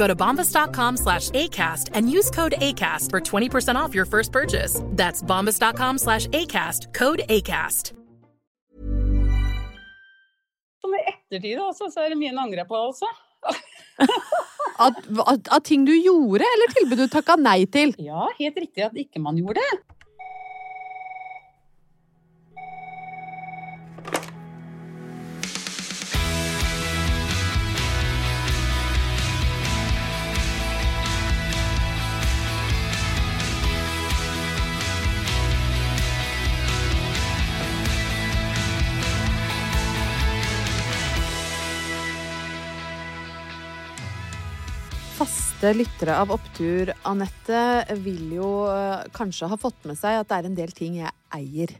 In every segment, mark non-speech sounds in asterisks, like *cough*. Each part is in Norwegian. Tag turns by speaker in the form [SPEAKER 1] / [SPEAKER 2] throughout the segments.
[SPEAKER 1] Go to bombas.com slash ACAST and use code ACAST for 20% off your first purchase. That's bombas.com slash ACAST, code ACAST.
[SPEAKER 2] Som i ettertid også, så er det mye en angrer på også. *laughs*
[SPEAKER 3] At av, av ting du gjorde, eller tilbud du takka nei til?
[SPEAKER 2] Ja, helt riktig at ikke man gjorde det.
[SPEAKER 3] Faste lyttere av Opptur, Anette, vil jo eh, kanskje ha fått med seg at det er en del ting jeg eier.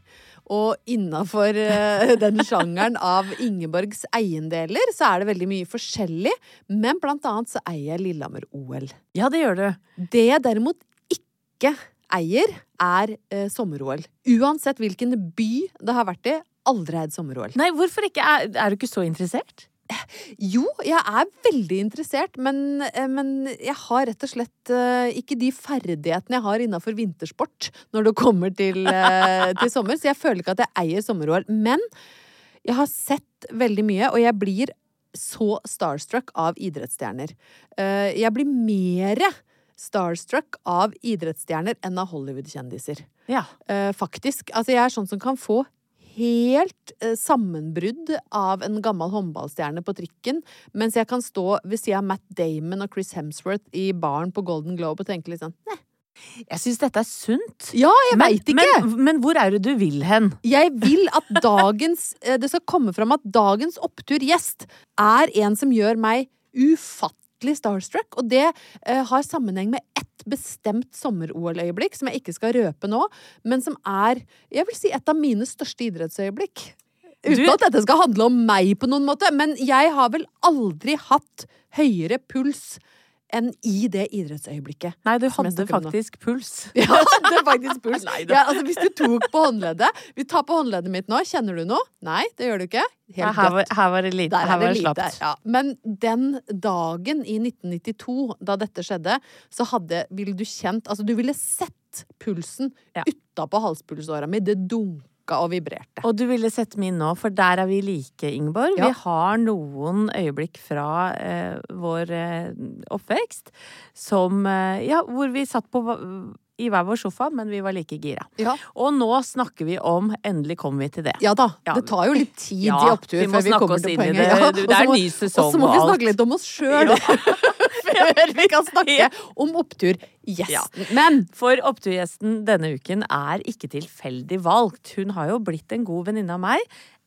[SPEAKER 3] Og innafor eh, den *laughs* sjangeren av Ingeborgs eiendeler, så er det veldig mye forskjellig. Men blant annet så eier jeg Lillehammer-OL.
[SPEAKER 4] Ja, det gjør du.
[SPEAKER 3] Det jeg derimot ikke eier, er eh, sommer-OL. Uansett hvilken by det har vært i. Aldri eid sommer-OL.
[SPEAKER 4] Nei, hvorfor ikke? Er, er du ikke så interessert?
[SPEAKER 3] Jo, jeg er veldig interessert, men, eh, men jeg har rett og slett eh, ikke de ferdighetene jeg har innafor vintersport når det kommer til, eh, *laughs* til sommer, så jeg føler ikke at jeg eier sommer-OL. Men jeg har sett veldig mye, og jeg blir så starstruck av idrettsstjerner. Jeg blir mere starstruck av idrettsstjerner enn av Hollywood-kjendiser.
[SPEAKER 4] Ja.
[SPEAKER 3] Faktisk. Altså, jeg er sånn som kan få helt eh, sammenbrudd av en gammel håndballstjerne på trikken, mens jeg kan stå ved siden av Matt Damon og Chris Hemsworth i baren på Golden Globe og tenke litt sånn Nei.
[SPEAKER 4] Jeg syns dette er sunt.
[SPEAKER 3] Ja, jeg
[SPEAKER 4] Men,
[SPEAKER 3] vet ikke!
[SPEAKER 4] men, men hvor er det du vil hen?
[SPEAKER 3] Jeg vil at dagens eh, Det skal komme fram at dagens oppturgjest er en som gjør meg ufattelig starstruck, og det uh, har sammenheng med ett bestemt sommer-OL-øyeblikk som jeg ikke skal røpe nå, men som er, jeg vil si, et av mine største idrettsøyeblikk. Uten
[SPEAKER 4] Du-
[SPEAKER 3] at dette skal handle om meg på noen måte, men jeg har vel aldri hatt høyere puls enn i det idrettsøyeblikket.
[SPEAKER 4] Nei, du *laughs* hadde faktisk puls.
[SPEAKER 3] Ja, hadde faktisk puls. *laughs*
[SPEAKER 4] Nei.
[SPEAKER 3] Ja, altså, hvis du tok på håndleddet Vi tar på håndleddet mitt nå. Kjenner du noe? Nei, det gjør du ikke.
[SPEAKER 4] Ja, her, var, her var det lite.
[SPEAKER 3] Der
[SPEAKER 4] Her
[SPEAKER 3] er
[SPEAKER 4] var det slapt.
[SPEAKER 3] Ja. Men den dagen i 1992, da dette skjedde, så hadde Ville du kjent Altså, du ville sett pulsen
[SPEAKER 4] Ja.
[SPEAKER 3] utapå halspulsåra mi. Det dunka og vibrerte.
[SPEAKER 4] Og du ville sett min nå, for der er vi like, Ingeborg.
[SPEAKER 3] Ja.
[SPEAKER 4] Vi har noen øyeblikk fra eh, vår eh, oppvekst som eh, Ja, hvor vi satt på i hver vår sofa, men vi var like gira.
[SPEAKER 3] Ja.
[SPEAKER 4] Og nå snakker vi om Endelig kommer vi til det.
[SPEAKER 3] Ja da.
[SPEAKER 4] Ja.
[SPEAKER 3] Det tar jo litt tid i opptur
[SPEAKER 4] vi
[SPEAKER 3] før vi kommer til poenget.
[SPEAKER 4] det. Det er ny sesong
[SPEAKER 3] Og alt. Og så må vi snakke litt om oss *laughs* sjøl. *laughs* Før vi kan snakke
[SPEAKER 4] Ja.
[SPEAKER 3] om oppturgjesten. Men
[SPEAKER 4] For oppturgjesten denne uken er ikke tilfeldig valgt. Hun har jo blitt en god venninne av meg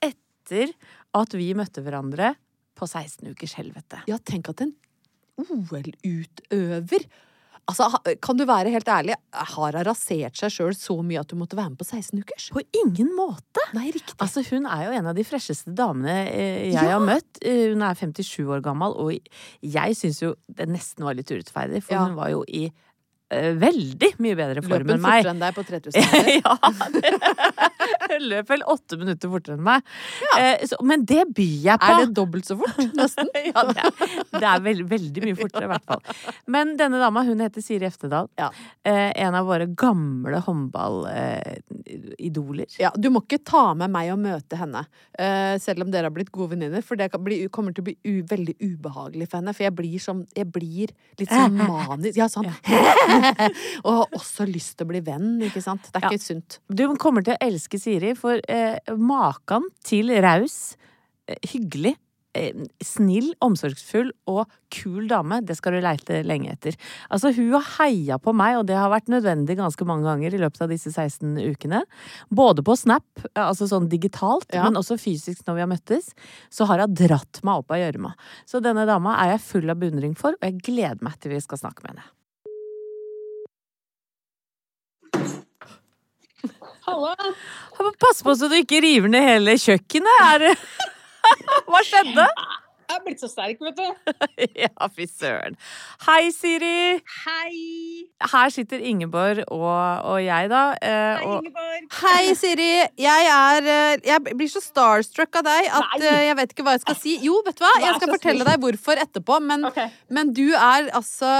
[SPEAKER 4] etter at vi møtte hverandre på 16 ukers helvete.
[SPEAKER 3] Ja, tenk at en OL-utøver Altså, Kan du være helt ærlig, har hun rasert seg sjøl så mye at du måtte være med på 16 ukers?
[SPEAKER 4] På ingen måte!
[SPEAKER 3] Nei, riktig.
[SPEAKER 4] Altså, hun er jo en av de fresheste damene eh, jeg
[SPEAKER 3] Ja.
[SPEAKER 4] har møtt. Eh, Hun er 57 år gammel, og jeg syns jo det nesten var litt urettferdig, for
[SPEAKER 3] Ja.
[SPEAKER 4] hun var jo i eh, veldig mye bedre form enn meg.
[SPEAKER 3] fortere enn deg på 3000 meter. *laughs*
[SPEAKER 4] ja, Hun *laughs* løp vel åtte minutter fortere enn meg. Eh, så, men det byr jeg på.
[SPEAKER 3] Er det dobbelt så fort? *laughs* Nesten. *laughs*
[SPEAKER 4] ja, det er, det er veld, veldig mye fortere, i hvert fall. Men denne dama, hun heter Siri Eftedal.
[SPEAKER 3] Ja.
[SPEAKER 4] Eh, en av våre gamle håndballidoler.
[SPEAKER 3] Ja, du må ikke ta med meg og møte henne, eh, selv om dere har blitt gode venninner. For det bli, kommer til å bli u, veldig ubehagelig for henne. For jeg blir, som, jeg blir litt sånn manisk. Ja, sånn. og har også lyst til å bli venn, ikke sant. Det er
[SPEAKER 4] Ja.
[SPEAKER 3] ikke sunt.
[SPEAKER 4] Du kommer til å elske Siri, for eh, maken til raus, eh, hyggelig, eh, snill, omsorgsfull og kul dame, det skal du leite lenge etter. Altså, hun har heia på meg, og det har vært nødvendig ganske mange ganger i løpet av disse 16 ukene. Både på Snap, eh, altså sånn digitalt,
[SPEAKER 3] Ja.
[SPEAKER 4] men også fysisk når vi har møttes, så har hun dratt meg opp av gjørma. Så denne dama er jeg full av beundring for, og jeg gleder meg til vi skal snakke med henne.
[SPEAKER 2] Hallo!
[SPEAKER 4] Pass på så du ikke river ned hele kjøkkenet. Er det *laughs* Hva skjedde?
[SPEAKER 2] Jeg er blitt så sterk, vet du. *laughs*
[SPEAKER 4] Ja, fy søren. Hei, Siri.
[SPEAKER 2] Hei!
[SPEAKER 4] Her sitter Ingeborg og, og jeg, da. eh,
[SPEAKER 2] Hei,
[SPEAKER 4] og,
[SPEAKER 2] Ingeborg.
[SPEAKER 3] Hei, Siri. Jeg er eh, Jeg blir så starstruck av deg at
[SPEAKER 2] Nei.
[SPEAKER 3] eh, jeg vet ikke hva jeg skal si. Jo, vet du hva? Jeg skal fortelle deg hvorfor etterpå, men,
[SPEAKER 2] okay.
[SPEAKER 3] men du er altså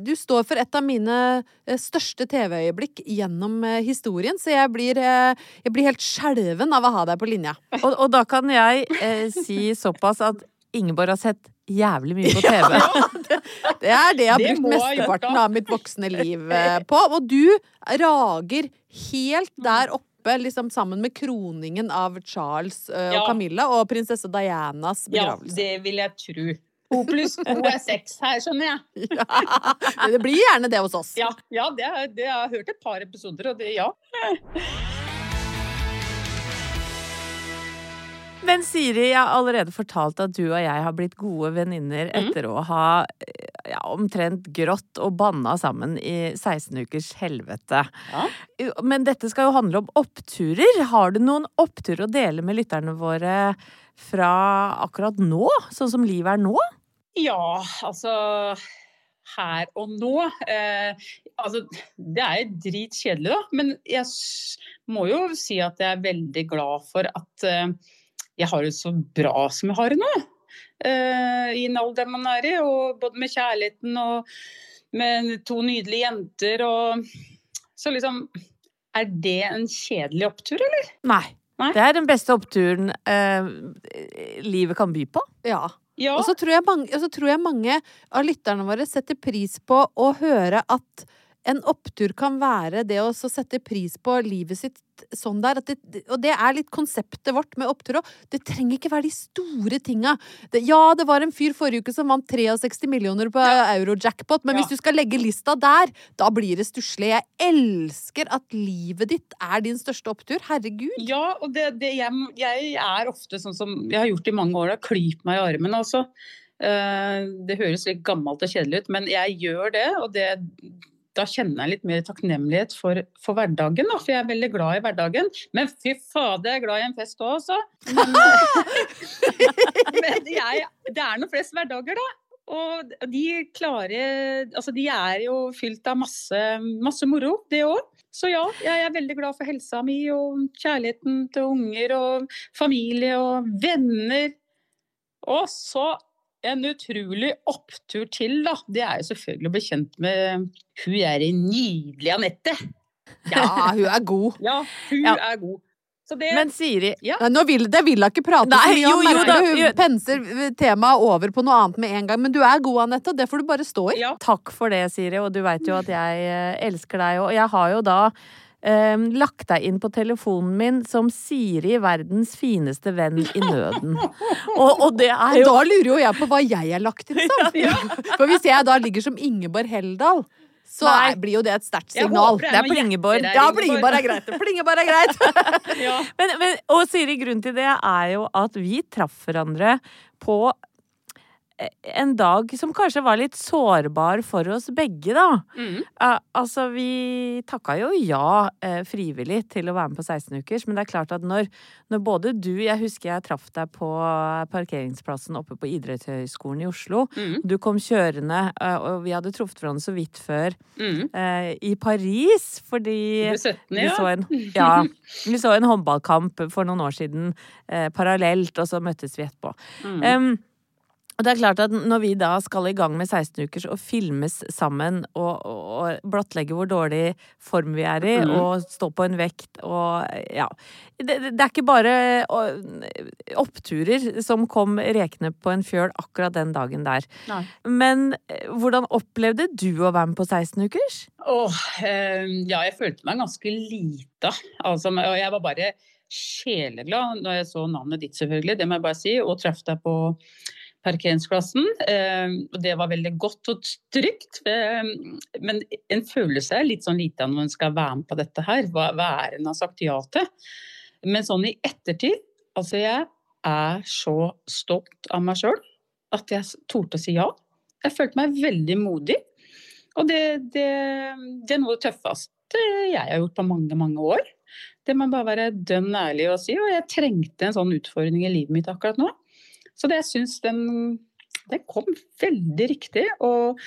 [SPEAKER 3] Du står for et av mine eh, største TV-øyeblikk gjennom historien, så jeg blir, jeg blir helt skjelven av å ha deg på linja.
[SPEAKER 4] og, og da kan jeg eh, si såpass at Ingeborg har sett jævlig mye på *laughs* TV. *laughs*
[SPEAKER 3] Det er det jeg har
[SPEAKER 2] Det
[SPEAKER 3] brukt mesteparten av mitt voksne liv eh, på. Og du rager helt der oppe, liksom sammen med kroningen av Charles eh, og
[SPEAKER 2] Ja.
[SPEAKER 3] Camilla og prinsesse Dianas begravelse.
[SPEAKER 2] Ja, det vil jeg tro. To pluss to er seks her, skjønner jeg. *laughs*
[SPEAKER 3] Ja, det blir gjerne det hos oss.
[SPEAKER 2] Ja, ja det, det har jeg hørt et par episoder, og det, ja.
[SPEAKER 4] Men Siri, jeg har allerede fortalt at du og jeg har blitt gode venninner etter å ha ja, omtrent grått og banna sammen i 16 ukers helvete.
[SPEAKER 2] Ja.
[SPEAKER 4] Men dette skal jo handle om oppturer. Har du noen oppturer å dele med lytterne våre fra akkurat nå? Sånn som livet er nå?
[SPEAKER 2] Ja, altså her og nå. Eh, altså, det er jo dritkjedelig, da. Men jeg må jo si at jeg er veldig glad for at eh, jeg har det så bra som jeg har det nå. Uh, I den alderen man er i, og både med kjærligheten og med to nydelige jenter og Så liksom Er det en kjedelig opptur, eller?
[SPEAKER 4] Nei.
[SPEAKER 2] Nei.
[SPEAKER 4] Det er den beste oppturen uh, livet kan by på.
[SPEAKER 3] Ja.
[SPEAKER 2] Ja.
[SPEAKER 3] Og så tror, jeg mange, tror jeg mange av lytterne våre setter pris på å høre at en opptur kan være det å sette pris på livet sitt sånn der. Det, og det er litt konseptet vårt med opptur òg. Det trenger ikke være de store tinga. Det, ja, det var en fyr forrige uke som vant 63 millioner på euro-jackpot, men
[SPEAKER 2] Ja.
[SPEAKER 3] hvis du skal legge lista der, da blir det stusslig. Jeg elsker at livet ditt er din største opptur. Herregud.
[SPEAKER 2] Ja, og det, det, jeg, jeg er ofte sånn som jeg har gjort i mange år, da, klypt meg i armen også. Eh, det høres litt gammelt og kjedelig ut, men jeg gjør det. Og det, da kjenner jeg litt mer takknemlighet for, for hverdagen, da, for jeg er veldig glad i hverdagen. Men fy fader, jeg er glad i en fest òg, altså. Men, men jeg, det er noen flest hverdager, da. Og de klarer Altså, de er jo fylt av masse, masse moro, det òg. Så ja, jeg er veldig glad for helsa mi og kjærligheten til unger og familie og venner. Og så en utrolig opptur til, da. Det er jo selvfølgelig å bli kjent med hun er en nydelig Anette.
[SPEAKER 3] Ja, hun er god.
[SPEAKER 2] Ja, hun
[SPEAKER 4] Ja.
[SPEAKER 2] er god. Så det
[SPEAKER 4] Men Siri,
[SPEAKER 3] Nei, nå vil, det vil hun ikke prate
[SPEAKER 4] Nei,
[SPEAKER 3] så mye om.
[SPEAKER 4] jo, jo da,
[SPEAKER 3] hun
[SPEAKER 4] jo.
[SPEAKER 3] Penser temaet over på noe annet med en gang. Men du er god, Anette, og det får du bare stå i.
[SPEAKER 2] Ja.
[SPEAKER 4] Takk for det, Siri, og du veit jo at jeg eh, elsker deg. Og jeg har jo da eh, lagt deg inn på telefonen min som Siri, verdens fineste venn i nøden. *laughs* Og, og det er jo
[SPEAKER 3] da lurer jo jeg på hva jeg er lagt inn *laughs* som. For hvis jeg da ligger som Ingeborg Heldal, så
[SPEAKER 4] Nei.
[SPEAKER 3] er, blir jo det et sterkt
[SPEAKER 2] Jeg
[SPEAKER 3] signal.
[SPEAKER 4] Det er Plingeborg.
[SPEAKER 3] Ja,
[SPEAKER 2] Ingeborg.
[SPEAKER 3] Plingeborg er greit. Plingeborg er greit. *laughs*
[SPEAKER 2] Ja.
[SPEAKER 4] men, men, Og Siri, grunnen til det er jo at vi traff hverandre på en dag som kanskje var litt sårbar for oss begge, da.
[SPEAKER 2] Mm.
[SPEAKER 4] Uh, altså, vi takka jo ja uh, frivillig til å være med på 16-ukers, men det er klart at når, når både du Jeg husker jeg traff deg på parkeringsplassen oppe på Idrettshøgskolen i Oslo.
[SPEAKER 2] Mm.
[SPEAKER 4] Du kom kjørende, uh, og vi hadde truffet hverandre så vidt før
[SPEAKER 2] Mm.
[SPEAKER 4] eh, i Paris, fordi
[SPEAKER 2] er 17,
[SPEAKER 4] vi
[SPEAKER 2] ja.
[SPEAKER 4] så en, *laughs* ja, vi så en håndballkamp for noen år siden eh, parallelt, og så møttes vi etterpå.
[SPEAKER 2] Mm.
[SPEAKER 4] Og det er klart at når vi da skal i gang med 16 ukers og filmes sammen og, og, og blottlegge hvor dårlig form vi er i,
[SPEAKER 2] mm.
[SPEAKER 4] og stå på en vekt og ja Det, det er ikke bare oppturer som kom rekende på en fjøl akkurat den dagen der.
[SPEAKER 2] Nei.
[SPEAKER 4] Men eh, hvordan opplevde du å være med på 16 ukers?
[SPEAKER 2] Åh, eh, ja, jeg følte meg ganske lita. Altså, og jeg var bare sjeleglad når jeg så navnet ditt, selvfølgelig, det må jeg bare si, og traff deg på parkeringsplassen. Eh, og det var veldig godt og trygt. Eh, men en føler seg litt sånn lite når en skal være med på dette her. Hva, hva er en har sagt ja til? Men sånn i ettertid, altså jeg er så stolt av meg sjøl at jeg torde å si ja. Jeg følte meg veldig modig. Og det, det, det er noe av det tøffeste jeg har gjort på mange, mange år. Det må bare være dønn ærlig å si. Og jeg trengte en sånn utfordring i livet mitt akkurat nå. Så det syns den, det kom veldig riktig. Og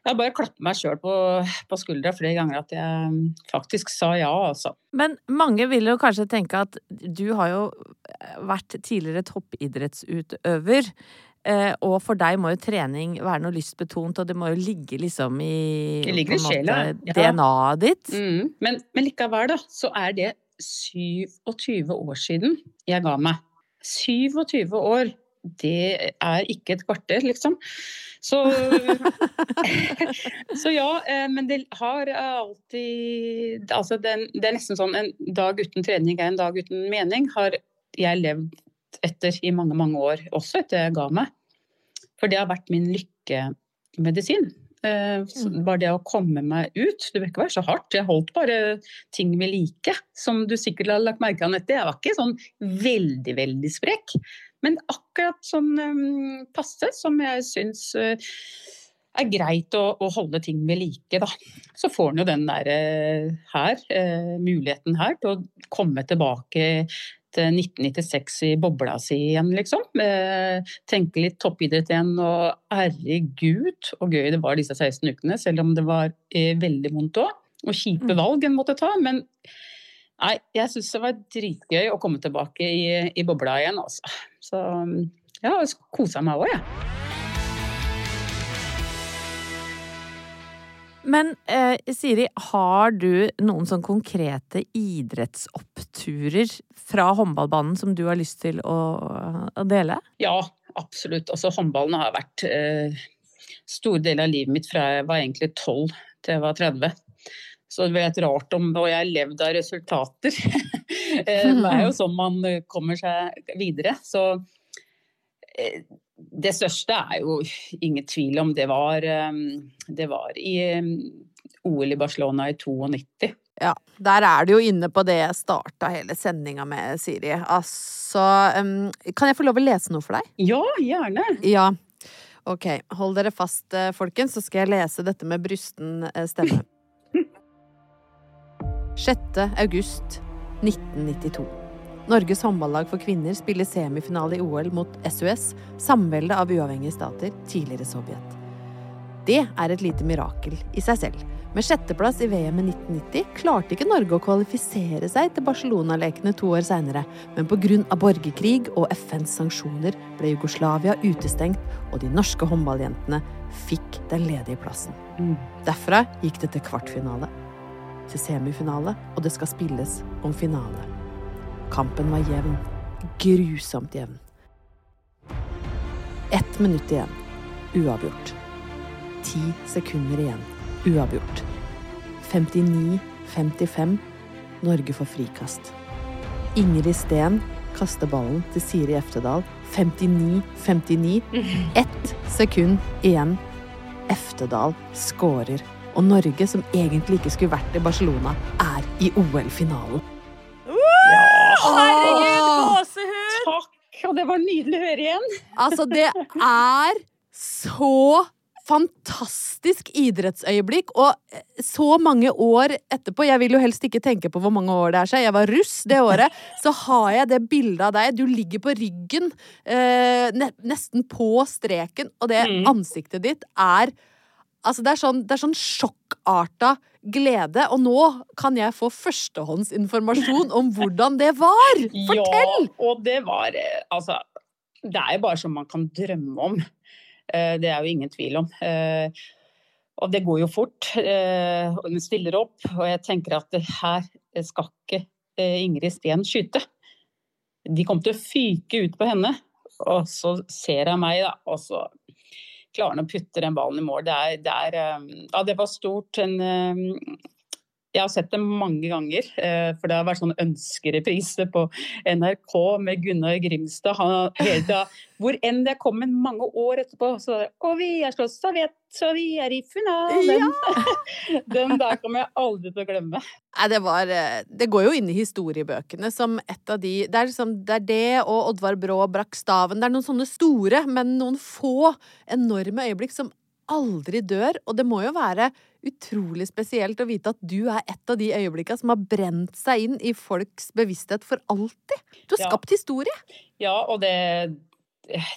[SPEAKER 2] jeg bare klappet meg sjøl på, på skuldra flere ganger at jeg faktisk sa ja, altså.
[SPEAKER 4] Men mange vil jo kanskje tenke at du har jo vært tidligere toppidrettsutøver. eh, Og for deg må jo trening være noe lystbetont, og det må jo ligge liksom i
[SPEAKER 2] Det ligger i sjela, ja.
[SPEAKER 4] DNA-et ditt.
[SPEAKER 2] Mm. Men, men likevel, da, så er det 27 år siden jeg ga meg. 27 år. Det er ikke et kvarter, liksom. Så, *laughs* så ja, eh, men det har alltid Altså, det, er nesten sånn en dag uten trening er en dag uten mening, har jeg levd etter i mange, mange år. Også etter jeg ga meg. For det har vært min lykkemedisin. Eh, Bare det å komme meg ut. Det bør ikke være så hardt. Jeg holdt bare ting ved like. Som du sikkert har lagt merke til, Anette. Jeg var ikke sånn veldig, veldig sprek. Men akkurat sånn um, passe, som jeg syns uh, er greit å, å holde ting ved like, da. Så får en jo den der uh, her, uh, muligheten her til å komme tilbake til 1996 i bobla si igjen, liksom. Tenke litt toppidrett igjen, og herregud og gøy det var disse 16 ukene, selv om det var veldig vondt òg. Og kjipe valg en måtte ta. Men nei, jeg syns det var dritgøy å komme tilbake i, i bobla igjen, altså. Så ja, jeg kosa meg òg, jeg.
[SPEAKER 4] Men eh, Siri, har du noen sånn konkrete idrettsoppturer fra håndballbanen som du har lyst til å, å dele?
[SPEAKER 2] Ja, absolutt. Altså, håndballen har vært eh, stor del av livet mitt fra jeg var egentlig 12 til jeg var 30. Så det blir litt rart om Og jeg har levd av resultater. *laughs* Eh, det er jo sånn man eh, kommer seg videre. Så eh, det største er jo ingen tvil om det var, det var i OL i Barcelona i 92.
[SPEAKER 3] Ja, der er du jo inne på det jeg starta hele sendinga med, Siri. Altså Kan jeg få lov å lese noe for deg?
[SPEAKER 2] Ja, gjerne.
[SPEAKER 3] Ja. Ok, hold dere fast, folkens, så skal jeg lese dette med brysten stemme. *laughs* 6. august 1992. Norges håndballag for kvinner spiller semifinale i OL mot SUS, samveldet av uavhengige stater, tidligere Sovjet. Det er et lite mirakel i seg selv. Med sjetteplass i VM i 1990 klarte ikke Norge å kvalifisere seg til Barcelona-lekene to år seinere, men pga. borgerkrig og FNs sanksjoner ble Jugoslavia utestengt, og de norske håndballjentene fikk den ledige plassen.
[SPEAKER 2] Mm.
[SPEAKER 3] Derfra gikk det til kvartfinale, til semifinale, og det skal spilles om finale. Kampen var jevn. Grusomt jevn. Ett minutt igjen. Uavgjort. Ti sekunder igjen. Uavgjort. 59-55. Norge får frikast. Ingrid Steen kaster ballen til Siri Eftedal. 59-59. *laughs* Ett sekund igjen. Eftedal skårer. Og Norge, som egentlig ikke skulle vært i Barcelona, er i OL-finalen.
[SPEAKER 4] Herregud, gåsehud!
[SPEAKER 2] Takk! Og det var nydelig å høre igjen.
[SPEAKER 3] Altså, det er så fantastisk idrettsøyeblikk, og eh, så mange år etterpå Jeg vil jo helst ikke tenke på hvor mange år det er siden. Jeg var russ det året. *laughs* Så har jeg det bildet av deg. Du ligger på ryggen, eh, nesten på streken, og det
[SPEAKER 2] Mm.
[SPEAKER 3] ansiktet ditt er Altså, det er sånn, det er sånn sjokkarta glede, og nå kan jeg få førstehåndsinformasjon om hvordan det var! *laughs* Fortell!
[SPEAKER 2] Ja, og det var eh, Altså, det er jo bare som man kan drømme om. Eh, Det er jo ingen tvil om. Eh, Og det går jo fort. og Hun stiller opp, og jeg tenker at her skal ikke Ingrid Steen skyte. De kom til å fyke ut på henne, og så ser jeg meg, da, og så klarer å putte den ballen i mål. Det, er, det, er, eh, ja, det var stort. En, eh, jeg har sett det mange ganger, eh, for det har vært sånn ønskereprise på NRK med Gunnar Grimstad. Han, hele tida, hvor enn jeg kom en mange år etterpå, så Og vi er slåss sovjet, så vi er i finalen! *laughs* Den der kommer jeg aldri til å glemme.
[SPEAKER 3] Nei, det var eh, Det går jo inn i historiebøkene som et av de Det er, liksom, det, er det og Oddvar Brå brakk staven. Det er noen sånne store, men noen få enorme øyeblikk som aldri dør. Og det må jo være utrolig spesielt å vite at du er et av de øyeblikka som har brent seg inn i folks bevissthet for alltid. Du har
[SPEAKER 2] Ja.
[SPEAKER 3] skapt historie.
[SPEAKER 2] Ja, og det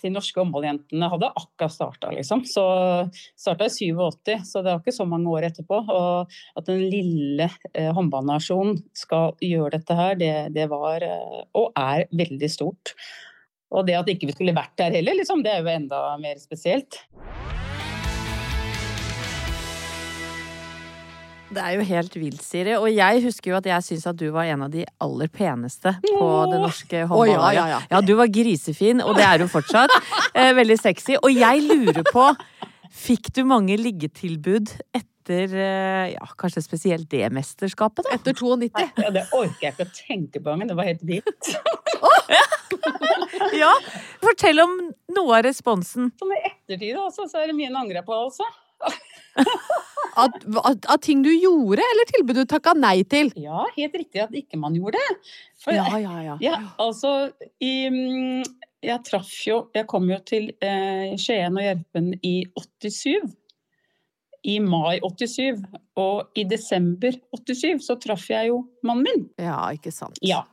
[SPEAKER 2] de norske håndballjentene hadde akkurat starta, liksom. Så starta i 87, så det var ikke så mange år etterpå. Og at den lille eh, håndballnasjonen skal gjøre dette her, det, det var eh, og er veldig stort. Og det at ikke vi skulle vært der heller, liksom, det er jo enda mer spesielt.
[SPEAKER 4] Det er jo helt vilt, Siri. Og jeg husker jo at jeg syns at du var en av de aller peneste på det norske håndballaget.
[SPEAKER 3] Oh, ja, ja, ja.
[SPEAKER 4] Ja, du var grisefin, og det er hun fortsatt. *laughs* Eh, veldig sexy. Og jeg lurer på, fikk du mange liggetilbud etter eh, ja, kanskje spesielt det mesterskapet, da?
[SPEAKER 3] Etter 92.
[SPEAKER 2] Ja, det orker jeg ikke å tenke på engang, det var helt vilt. *laughs*
[SPEAKER 4] Ja, Fortell om noe av responsen.
[SPEAKER 2] Som i ettertid også, så er det mye en angrer på, altså.
[SPEAKER 3] At ting du gjorde, eller tilbud du takka nei til.
[SPEAKER 2] Ja, helt riktig at ikke man gjorde det. For
[SPEAKER 3] Ja, ja, ja.
[SPEAKER 2] Ja, altså i, mm, Jeg traff jo Jeg kom jo til eh, Skien og Gjerpen i 87. I mai 87. Og i desember 87 så traff jeg jo mannen min.
[SPEAKER 3] Ja, ikke sant.
[SPEAKER 2] Ja.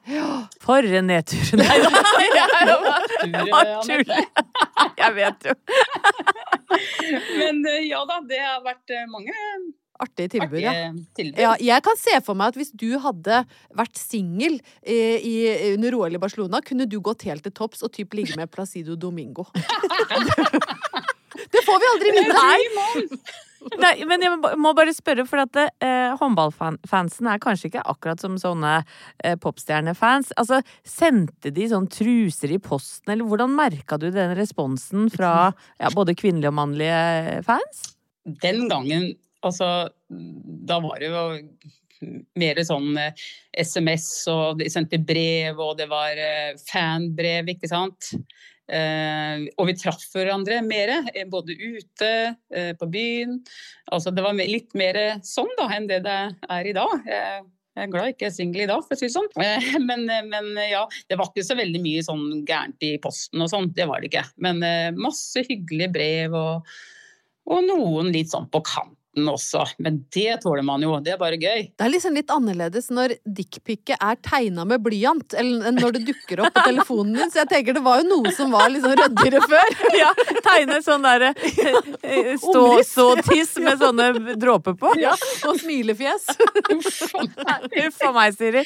[SPEAKER 4] For en nedtur. Nei, nei, jeg Bare tuller. Jeg vet jo. *laughs*
[SPEAKER 2] Men eh, ja da, det har vært eh, mange
[SPEAKER 3] Artig tilbud,
[SPEAKER 2] artige
[SPEAKER 3] ja. Ja, jeg kan se for meg at hvis du hadde vært singel eh, i- under OL i Barcelona, kunne du gått helt til topps og typ ligge med Placido Domingo. *laughs* *laughs* det får vi aldri vite!
[SPEAKER 4] Nei. *laughs* Nei, men jeg må- bare spørre, for at eh, håndballfansen er kanskje ikke akkurat som sånne eh, popstjernefans. Altså, sendte de sånn truser i posten, eller hvordan merka du den responsen fra ja, både kvinnelige og mannlige fans?
[SPEAKER 2] den gangen, altså Da var det jo mer sånn eh, SMS, og de sendte brev, og det var eh, fanbrev, ikke sant. Eh, og vi traff hverandre mer, eh, både ute, eh, på byen. Altså det var litt mer sånn da enn det det er i dag. Jeg er glad jeg ikke er singel i dag, for å si det sånn. *laughs* Men, men ja, det var ikke så veldig mye sånn gærent i posten og sånn. Det var det ikke. Men masse hyggelige brev og, og noen litt sånn på kanten også. Men det tåler man jo. Det er bare gøy.
[SPEAKER 3] Det er liksom litt annerledes når dickpicet er tegna med blyant, eller enn når det dukker opp på telefonen din. Så jeg tenker det var jo noe som var liksom ryddigere før. *laughs*
[SPEAKER 4] Ja, tegne sånn derre eh, stå,
[SPEAKER 3] Omriss.
[SPEAKER 4] stå-tiss med sånne dråper på.
[SPEAKER 3] Ja, og smilefjes. *laughs*
[SPEAKER 2] Uff a meg.
[SPEAKER 4] Siri.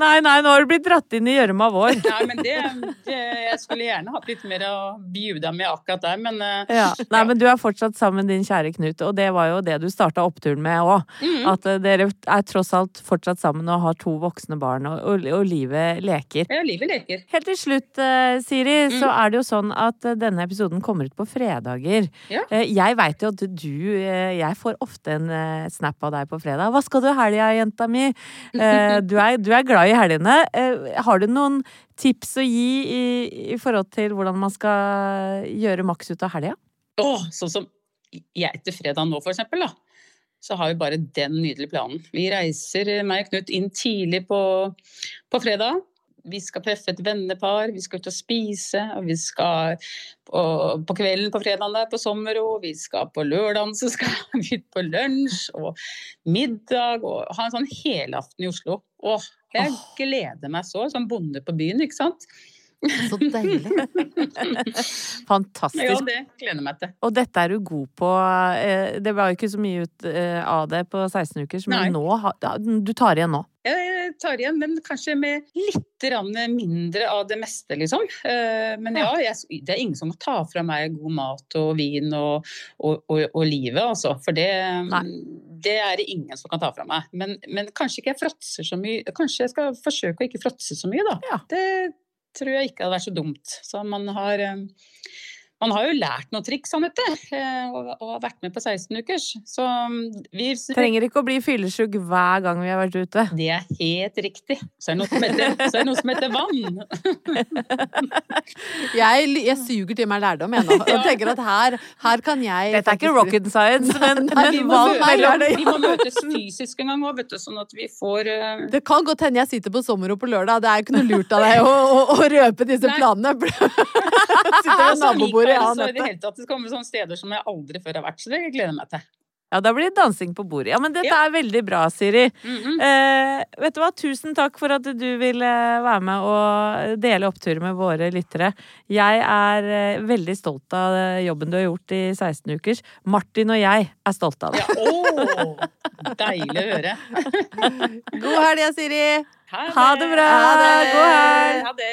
[SPEAKER 4] Nei, nei, nå har du blitt dratt inn i gjørma vår.
[SPEAKER 2] Nei, men det, det Jeg skulle gjerne hatt litt mer å bjuda med akkurat der, men eh,
[SPEAKER 4] Ja. Nei, men du er fortsatt sammen med din kjære Knut, og det var jo det du starta oppturen med òg.
[SPEAKER 2] mm,
[SPEAKER 4] At eh, dere er tross alt fortsatt sammen og har to voksne barn, og, og, og livet leker.
[SPEAKER 2] ja, livet leker.
[SPEAKER 4] Helt til slutt, Siri, Siri, så er det jo sånn at eh, denne episoden kommer ut på fredager.
[SPEAKER 2] Ja.
[SPEAKER 4] Eh, Jeg veit jo at du eh, Jeg får ofte en eh, snap av deg på fredag. 'Hva skal du i helga, jenta mi?' Eh, Du er, du er glad i helgene. Eh, Har du noen tips å gi i, i forhold til hvordan man skal gjøre maks ut av helga?
[SPEAKER 2] Åh, sånn som jeg etter fredag nå, for eksempel, da. Så har vi bare den nydelige planen. Vi reiser, meg og Knut, inn tidlig på, på fredag. vi skal treffe et vennepar, vi skal ut og spise. og Vi skal på, på kvelden på fredagen der på Sommero, vi skal på lørdagen så skal *laughs* vi ut på lunsj og middag. og Ha en sånn helaften i Oslo. Åh, jeg gleder meg så, som bonde på byen, ikke sant.
[SPEAKER 3] Så deilig. *laughs*
[SPEAKER 4] Fantastisk.
[SPEAKER 2] Ja, det gleder jeg meg til.
[SPEAKER 4] Og dette er du god på. eh, Det var jo ikke så mye ut eh, av det på 16 uker, men nå Du tar igjen nå.
[SPEAKER 2] Jeg tar igjen, men kanskje med litt mindre av det meste, liksom. Eh, Men ja, jeg, det er ingen som må ta fra meg god mat og vin og, og, og, og livet, altså. For det, det er det ingen som kan ta fra meg. Men, men kanskje ikke jeg fråtser så mye. Kanskje jeg skal forsøke å ikke fråtse så mye, da.
[SPEAKER 4] Ja.
[SPEAKER 2] Det tror jeg ikke hadde vært så dumt. Så man har eh, man har jo lært noen triks, Anette, eh, og, og har vært med på 16 ukers. Så mm, vi
[SPEAKER 4] Trenger ikke å bli fyllesyk hver gang vi har vært ute.
[SPEAKER 2] det er helt riktig. Så er det noe som heter, *laughs* så er det noe som heter vann. *laughs*
[SPEAKER 3] Jeg, jeg suger til meg lærdom, jeg nå. Og *laughs* tenker at her, her kan jeg
[SPEAKER 4] Dette er ikke rocket science, men,
[SPEAKER 3] Nei,
[SPEAKER 2] Vi må,
[SPEAKER 4] vann
[SPEAKER 2] vi må møtes fysisk en gang òg, vet du, sånn at vi får uh...
[SPEAKER 3] Det kan godt hende jeg sitter på Sommero på lørdag. Det er ikke noe lurt av deg å, å, å røpe disse
[SPEAKER 2] Nei.
[SPEAKER 3] planene. Sitter ved
[SPEAKER 2] altså,
[SPEAKER 3] ja,
[SPEAKER 2] så i det hele tatt det skal komme sånne steder som jeg aldri før har vært, så det gleder jeg meg til.
[SPEAKER 4] Ja, da blir det dansing på bordet. Ja, men dette
[SPEAKER 2] Ja.
[SPEAKER 4] er veldig bra, Siri.
[SPEAKER 2] Mhm.
[SPEAKER 4] eh, vet du hva, tusen takk for at du ville være med og dele oppturer med våre lyttere. Jeg er eh, veldig stolt av eh, jobben du har gjort i 16 ukers. Martin og jeg er stolte av det.
[SPEAKER 2] Ja, å, deilig å høre. *laughs*
[SPEAKER 3] God helg, Siri.
[SPEAKER 4] Ha det bra.
[SPEAKER 3] Ha det.
[SPEAKER 4] God helg.
[SPEAKER 2] Ha det.